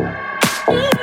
Oh.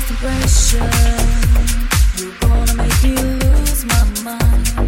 And now the bells are ringing.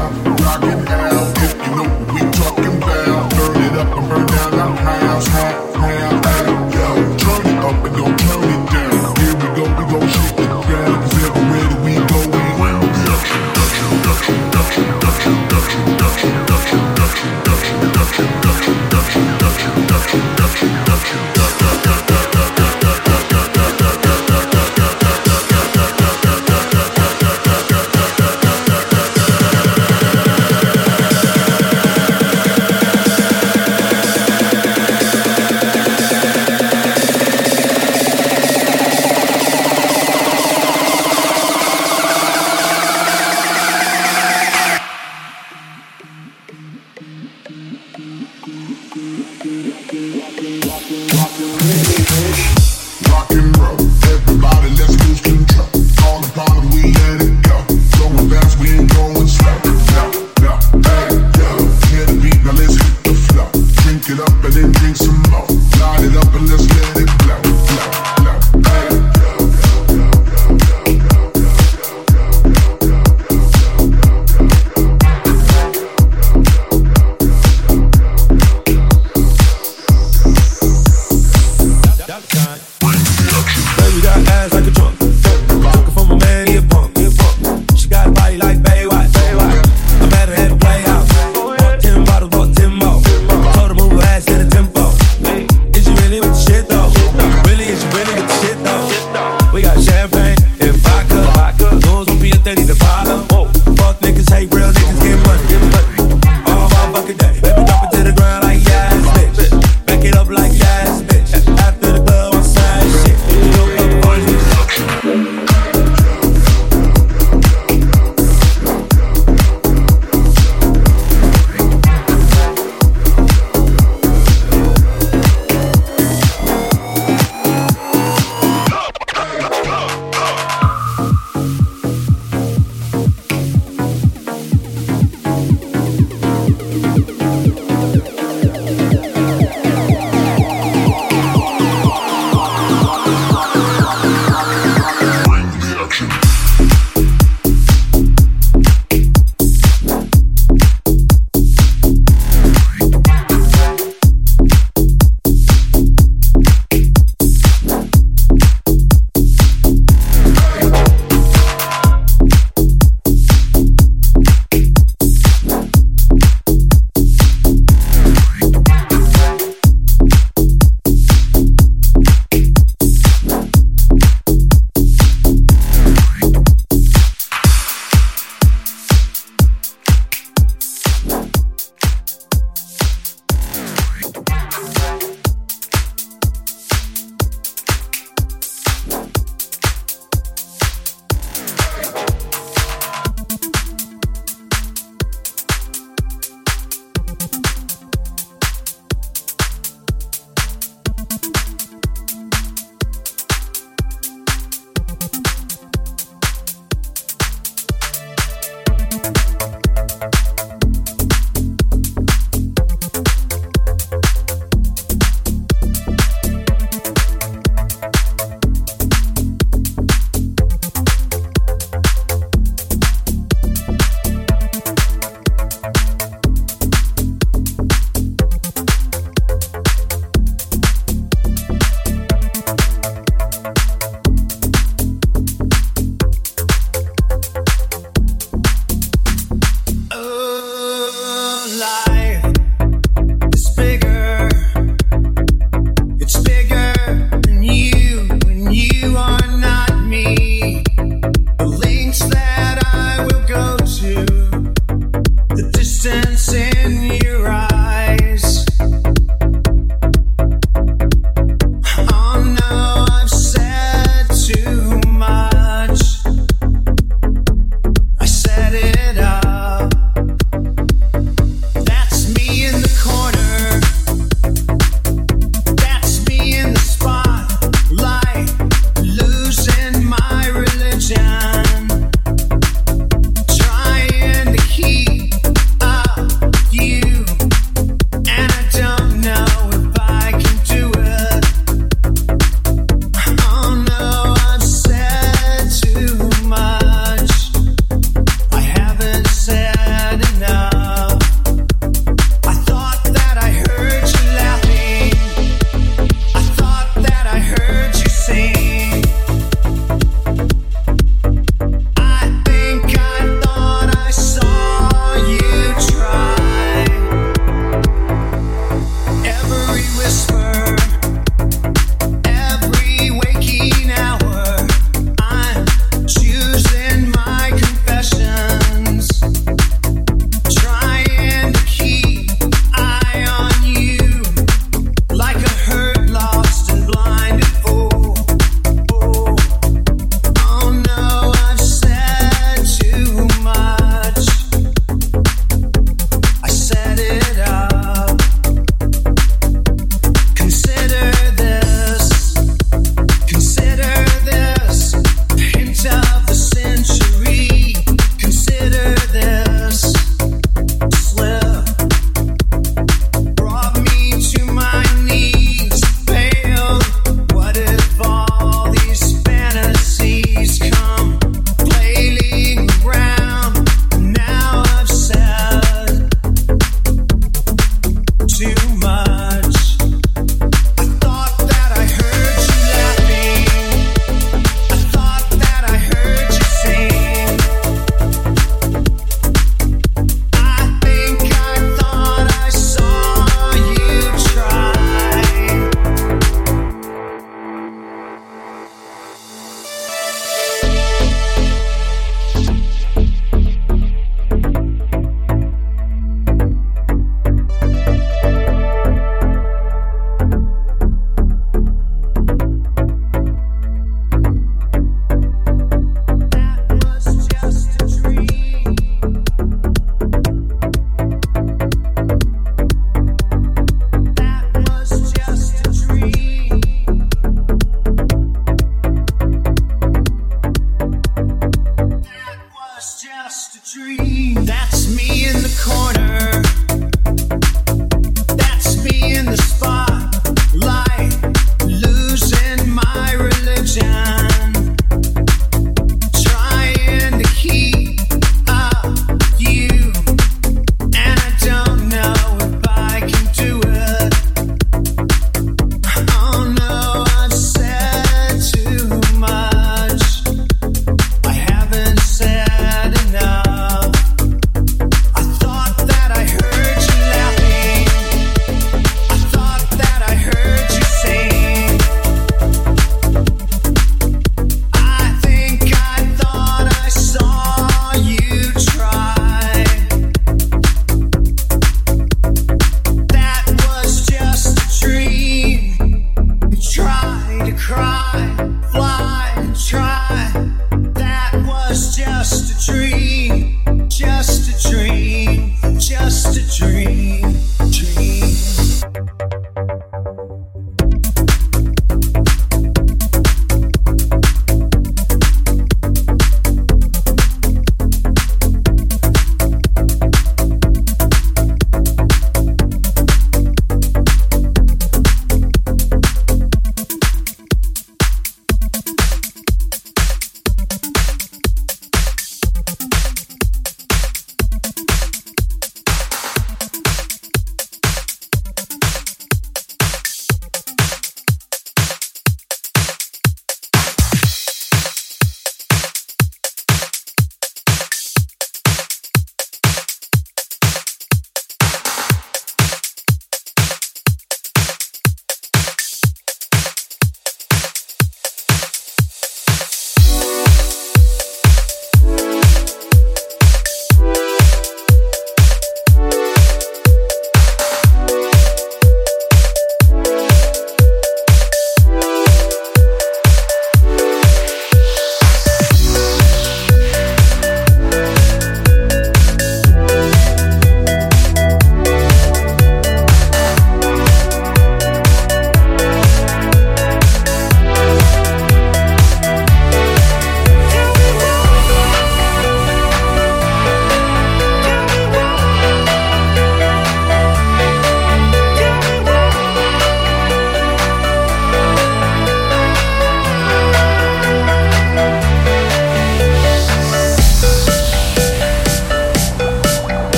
down.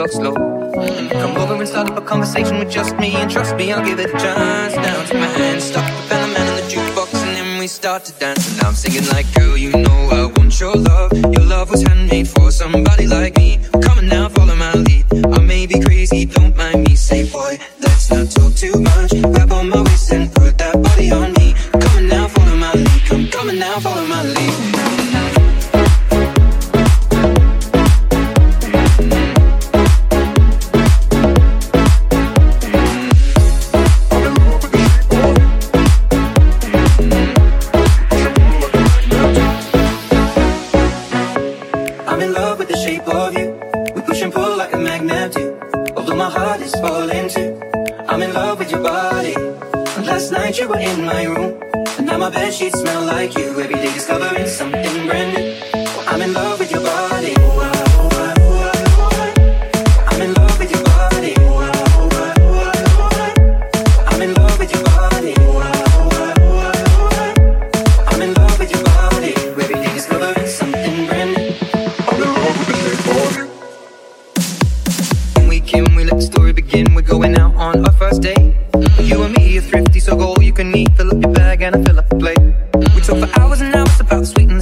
so slow.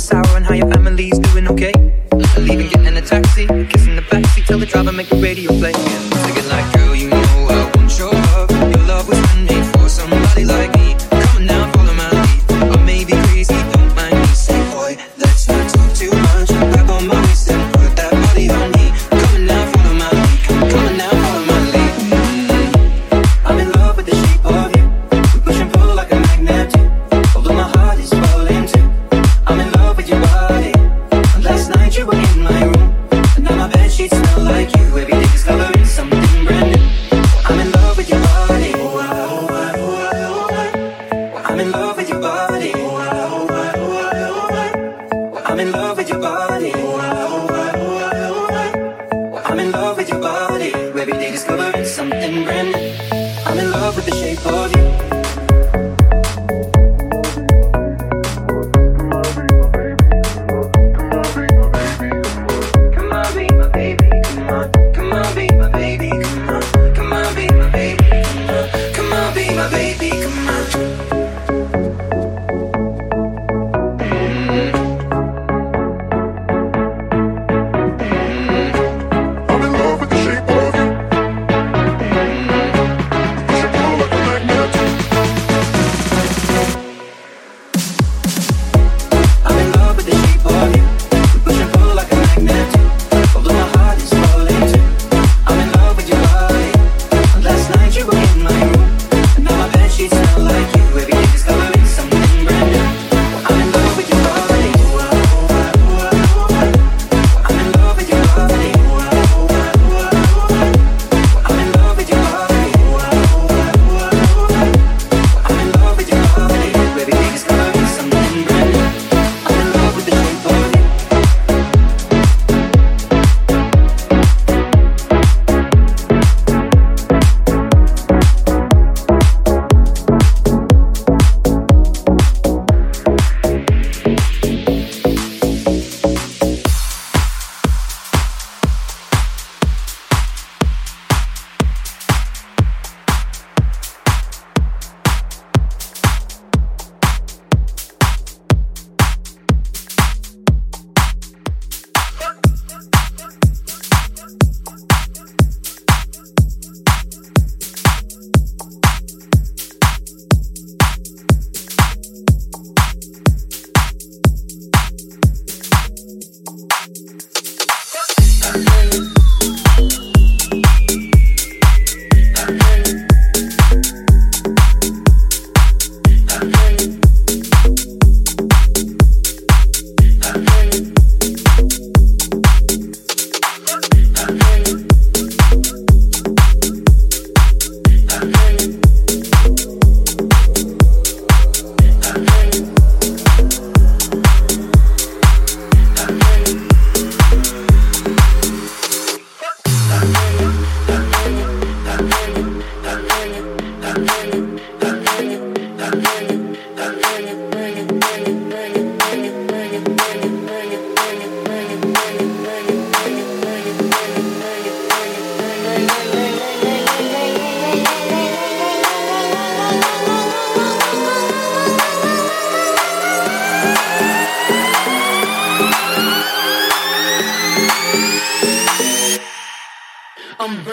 sour on how your family's doing okay. Leaving, getting a taxi, kissing the backseat, tell the driver make the radio play. Yeah.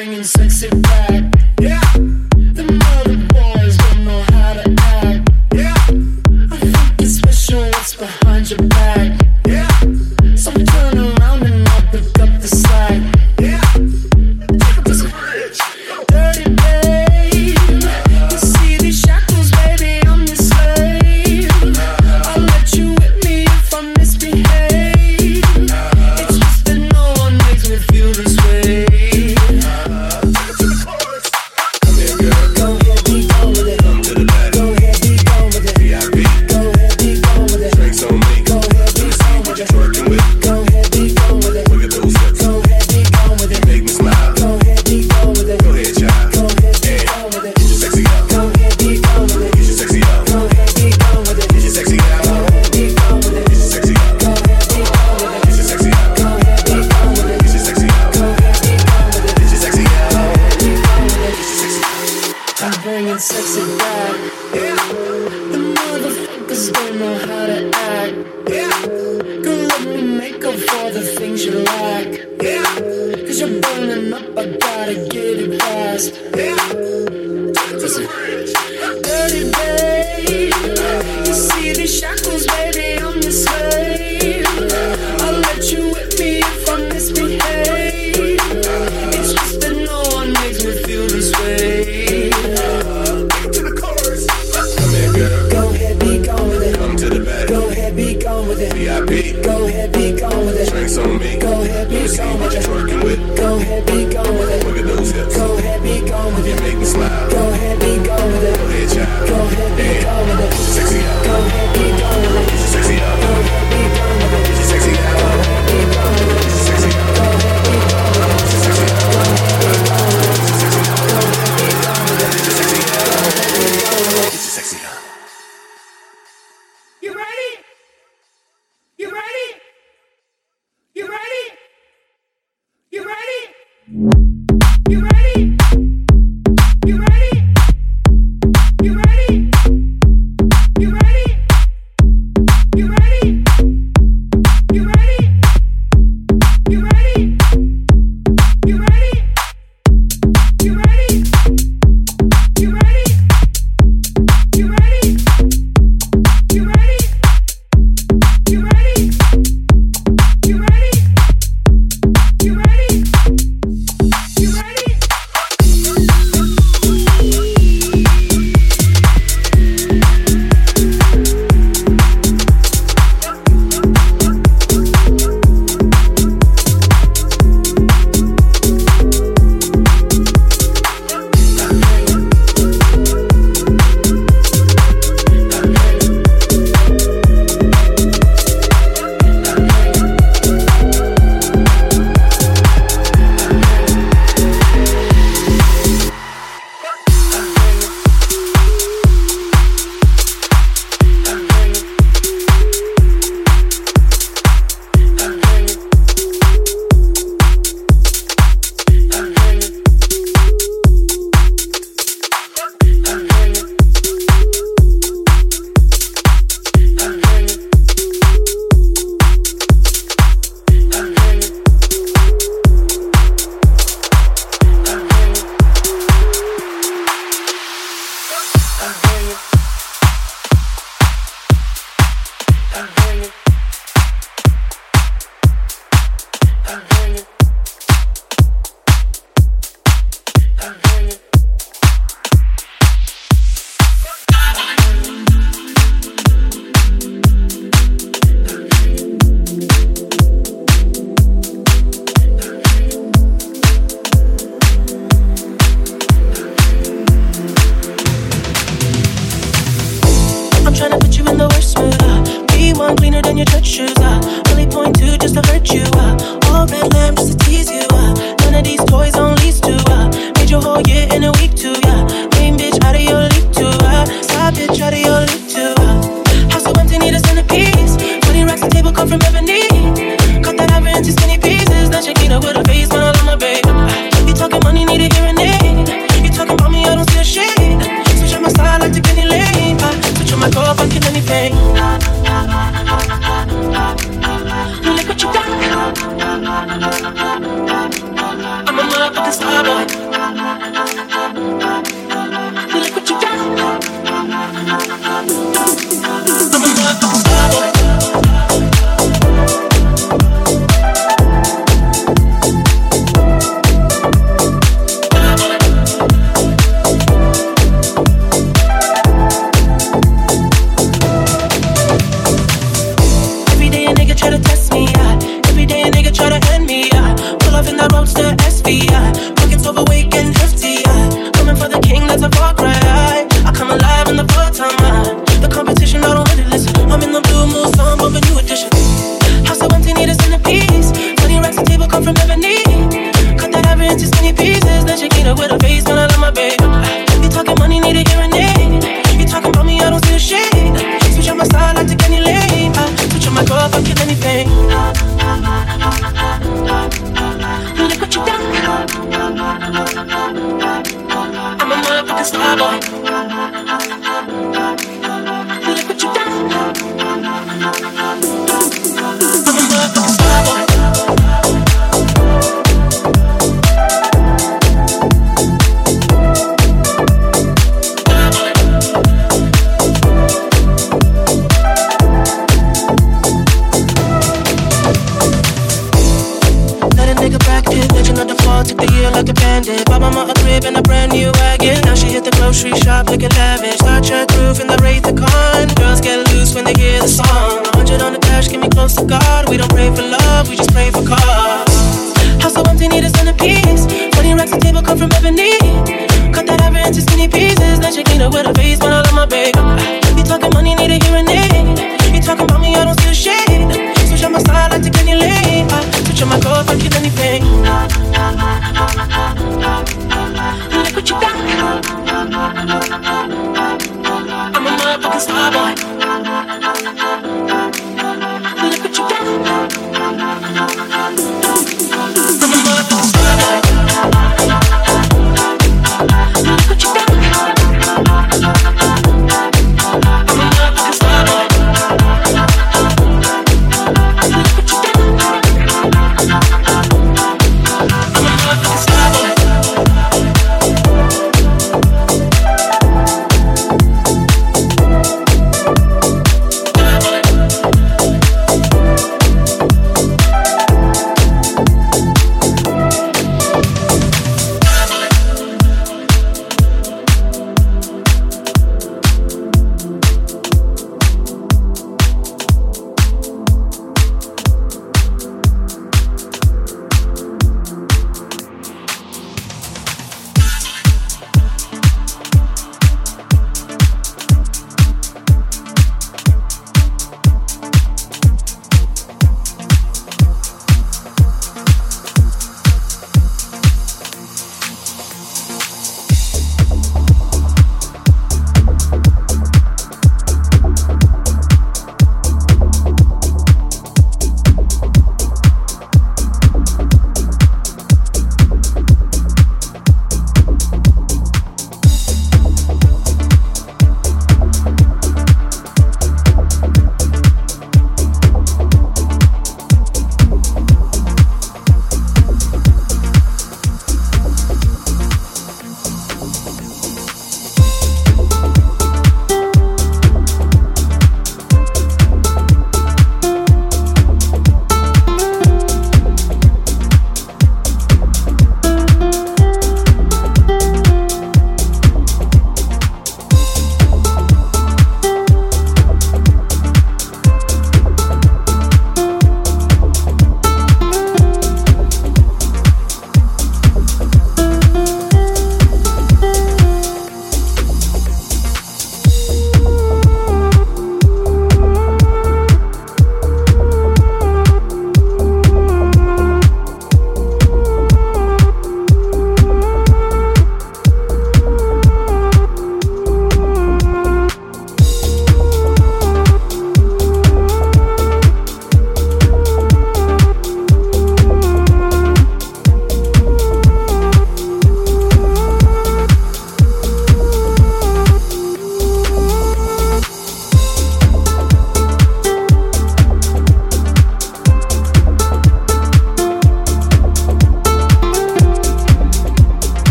bringing sexy back. Yeah.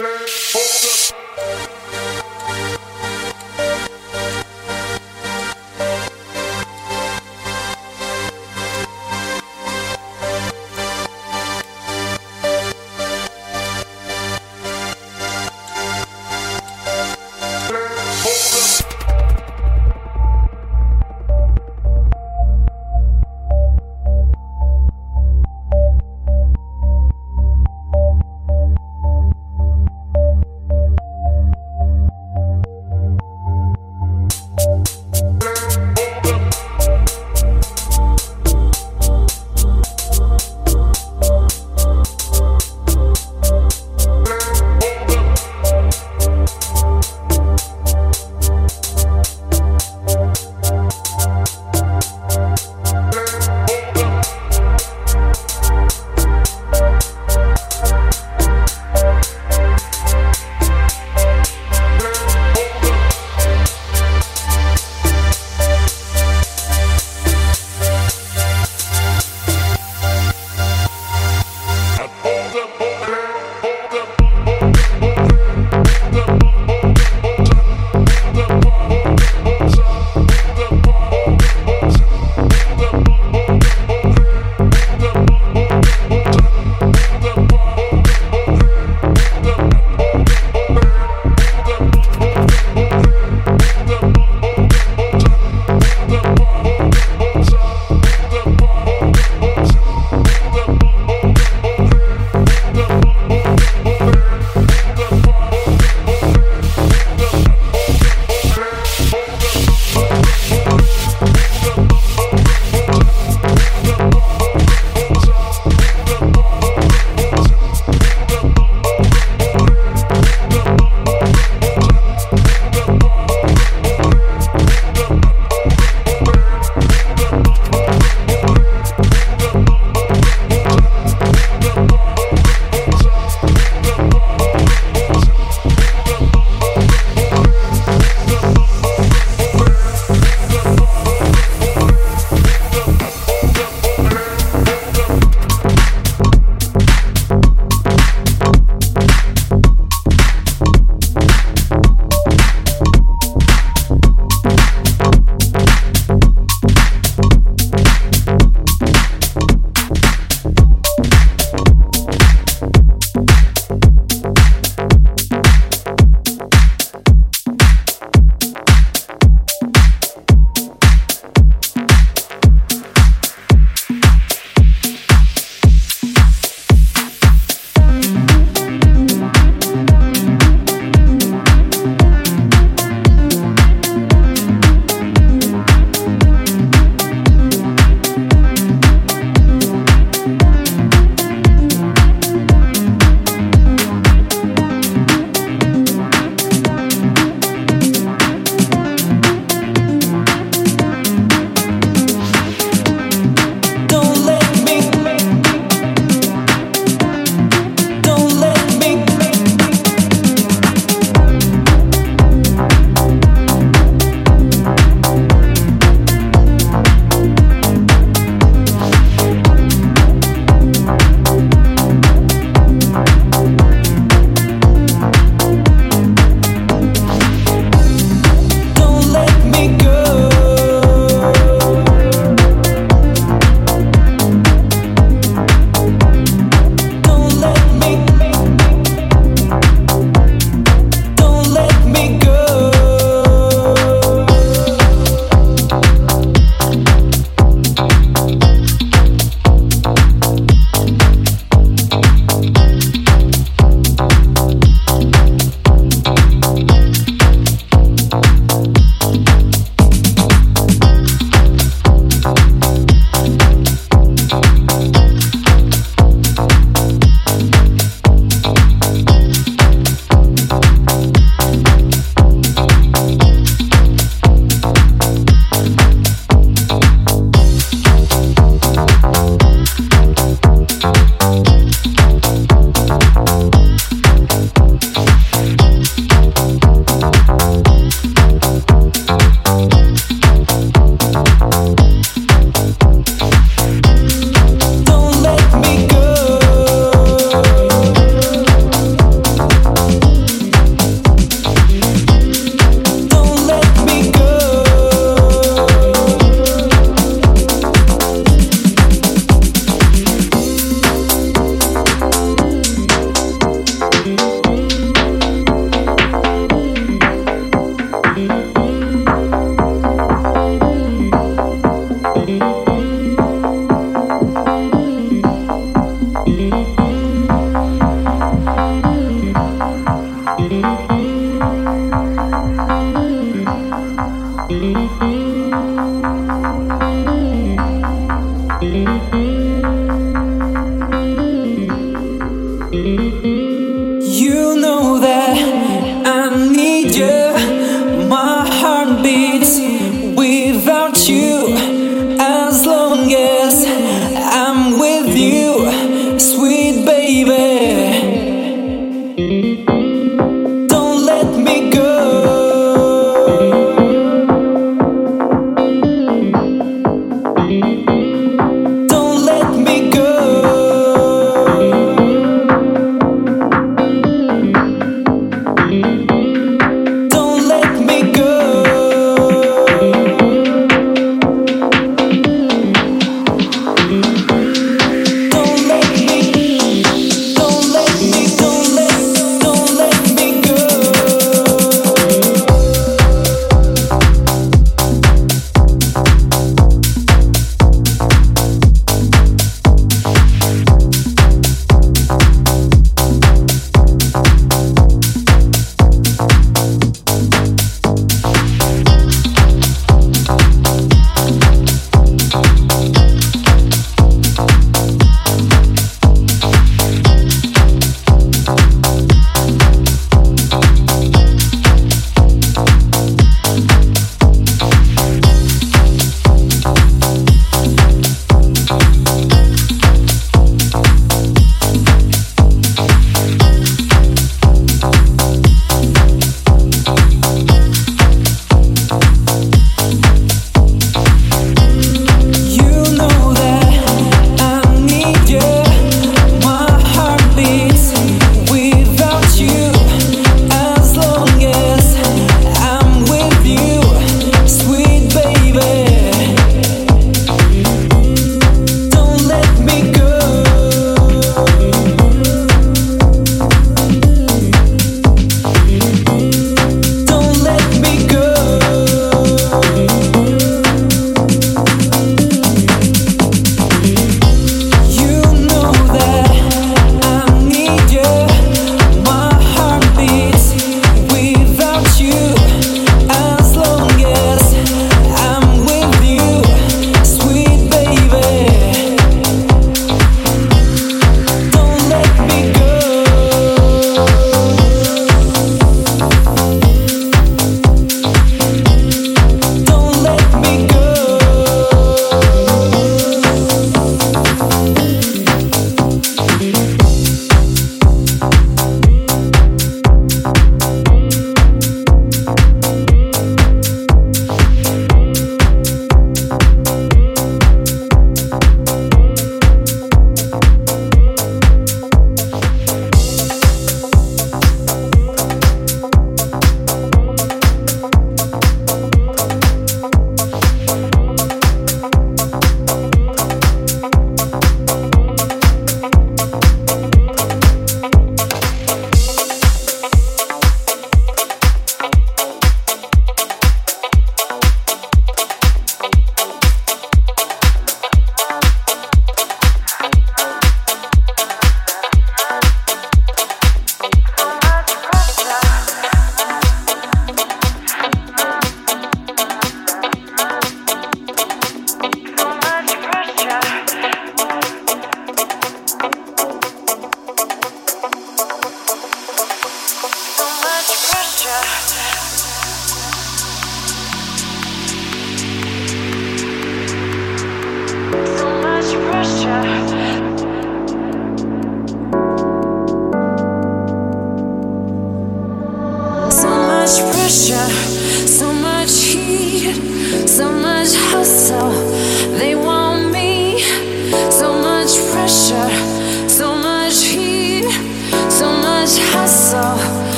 Hold up.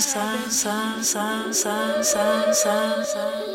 Espera pensar. Sa, sa, sa, sa, sa,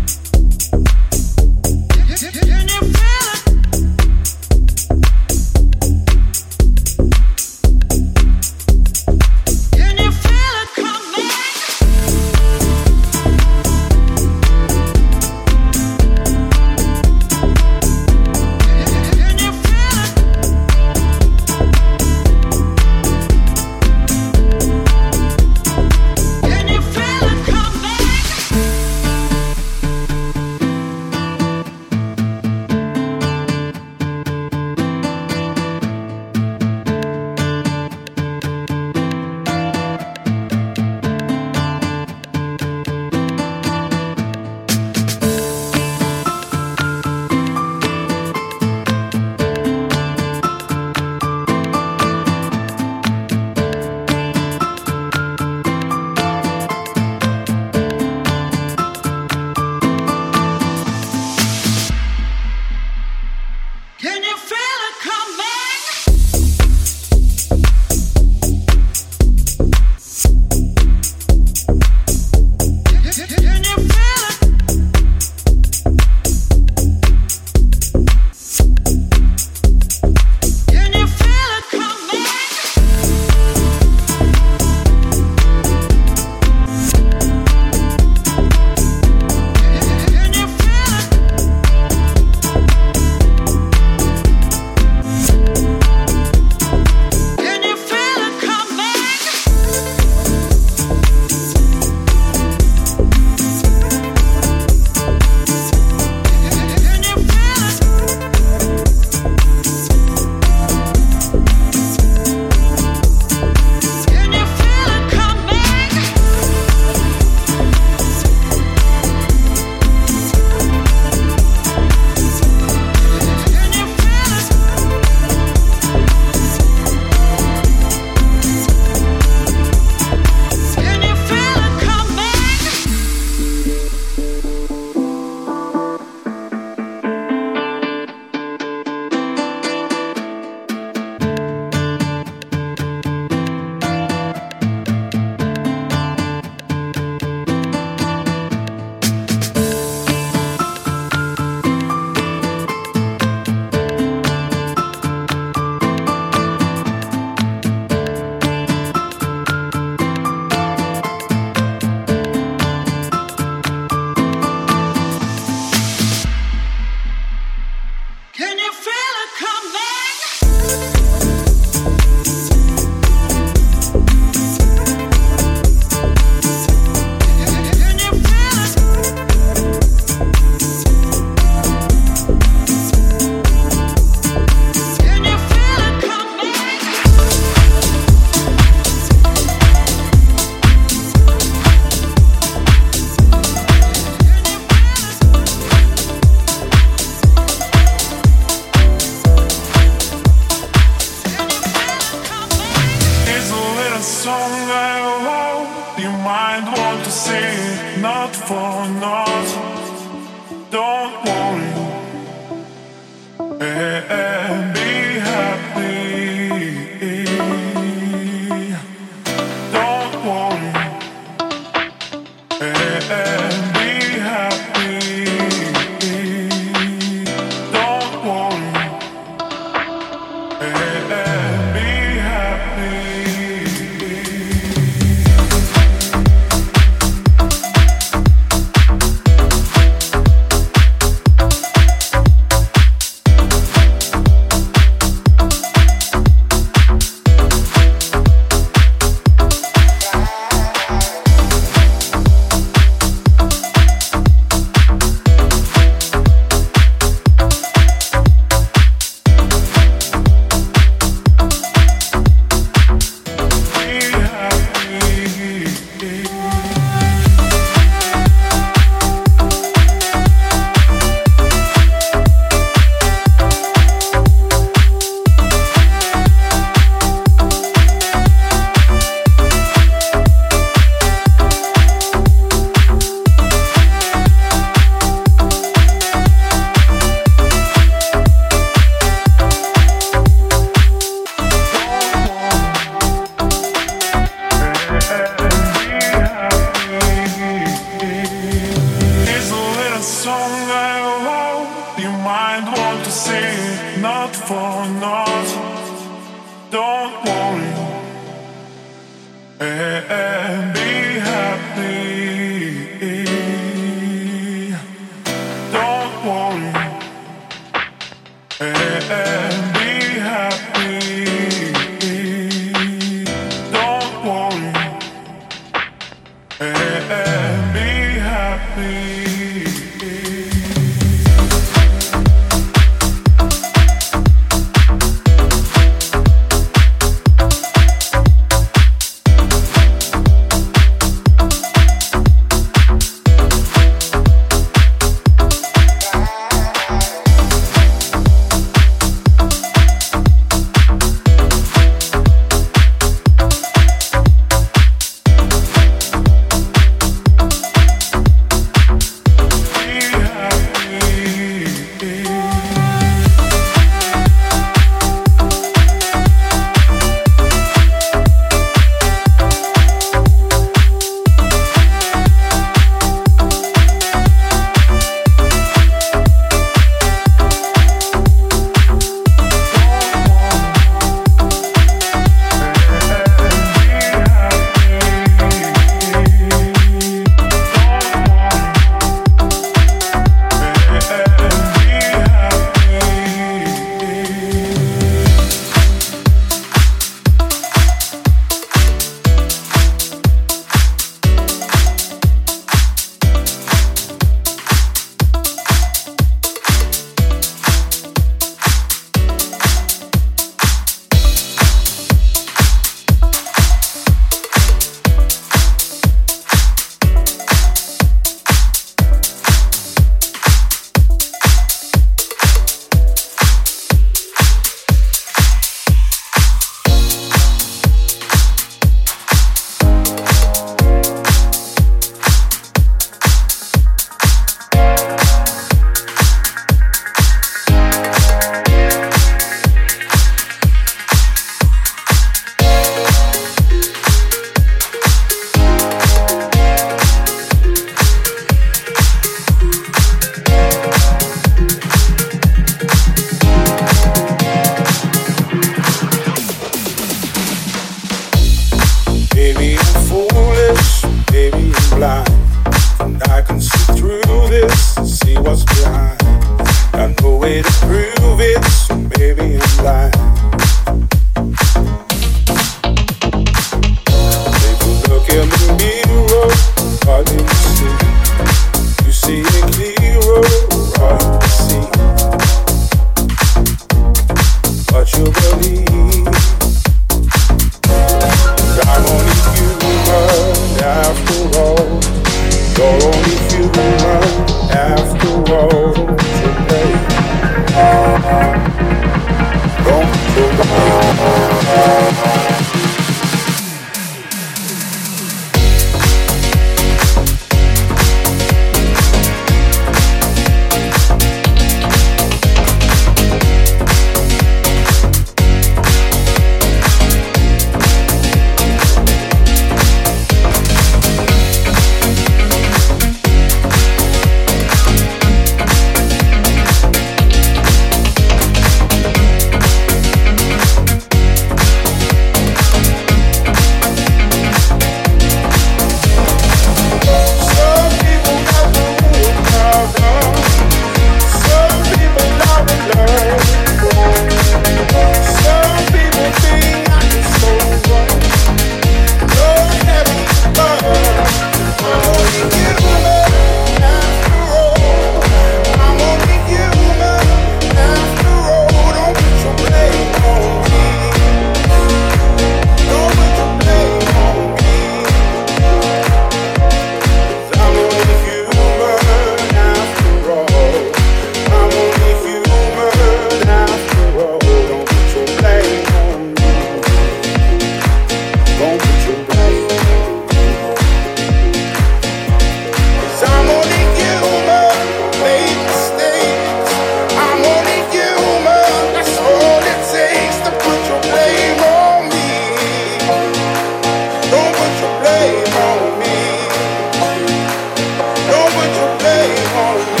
would you play on me?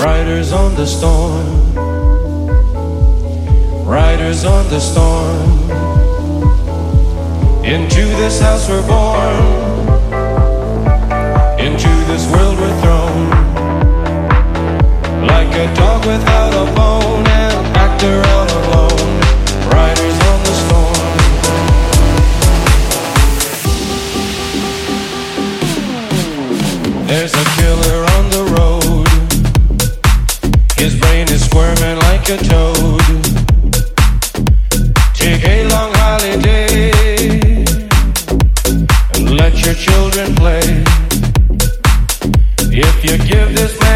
Riders on the storm. Riders on the storm. Into this house we're born. Into this world we're thrown. Like a dog without a bone, an actor out alone. Riders on the storm. There's a killer on the. His brain is squirming like a toad. Take a long holiday and let your children play. If you give this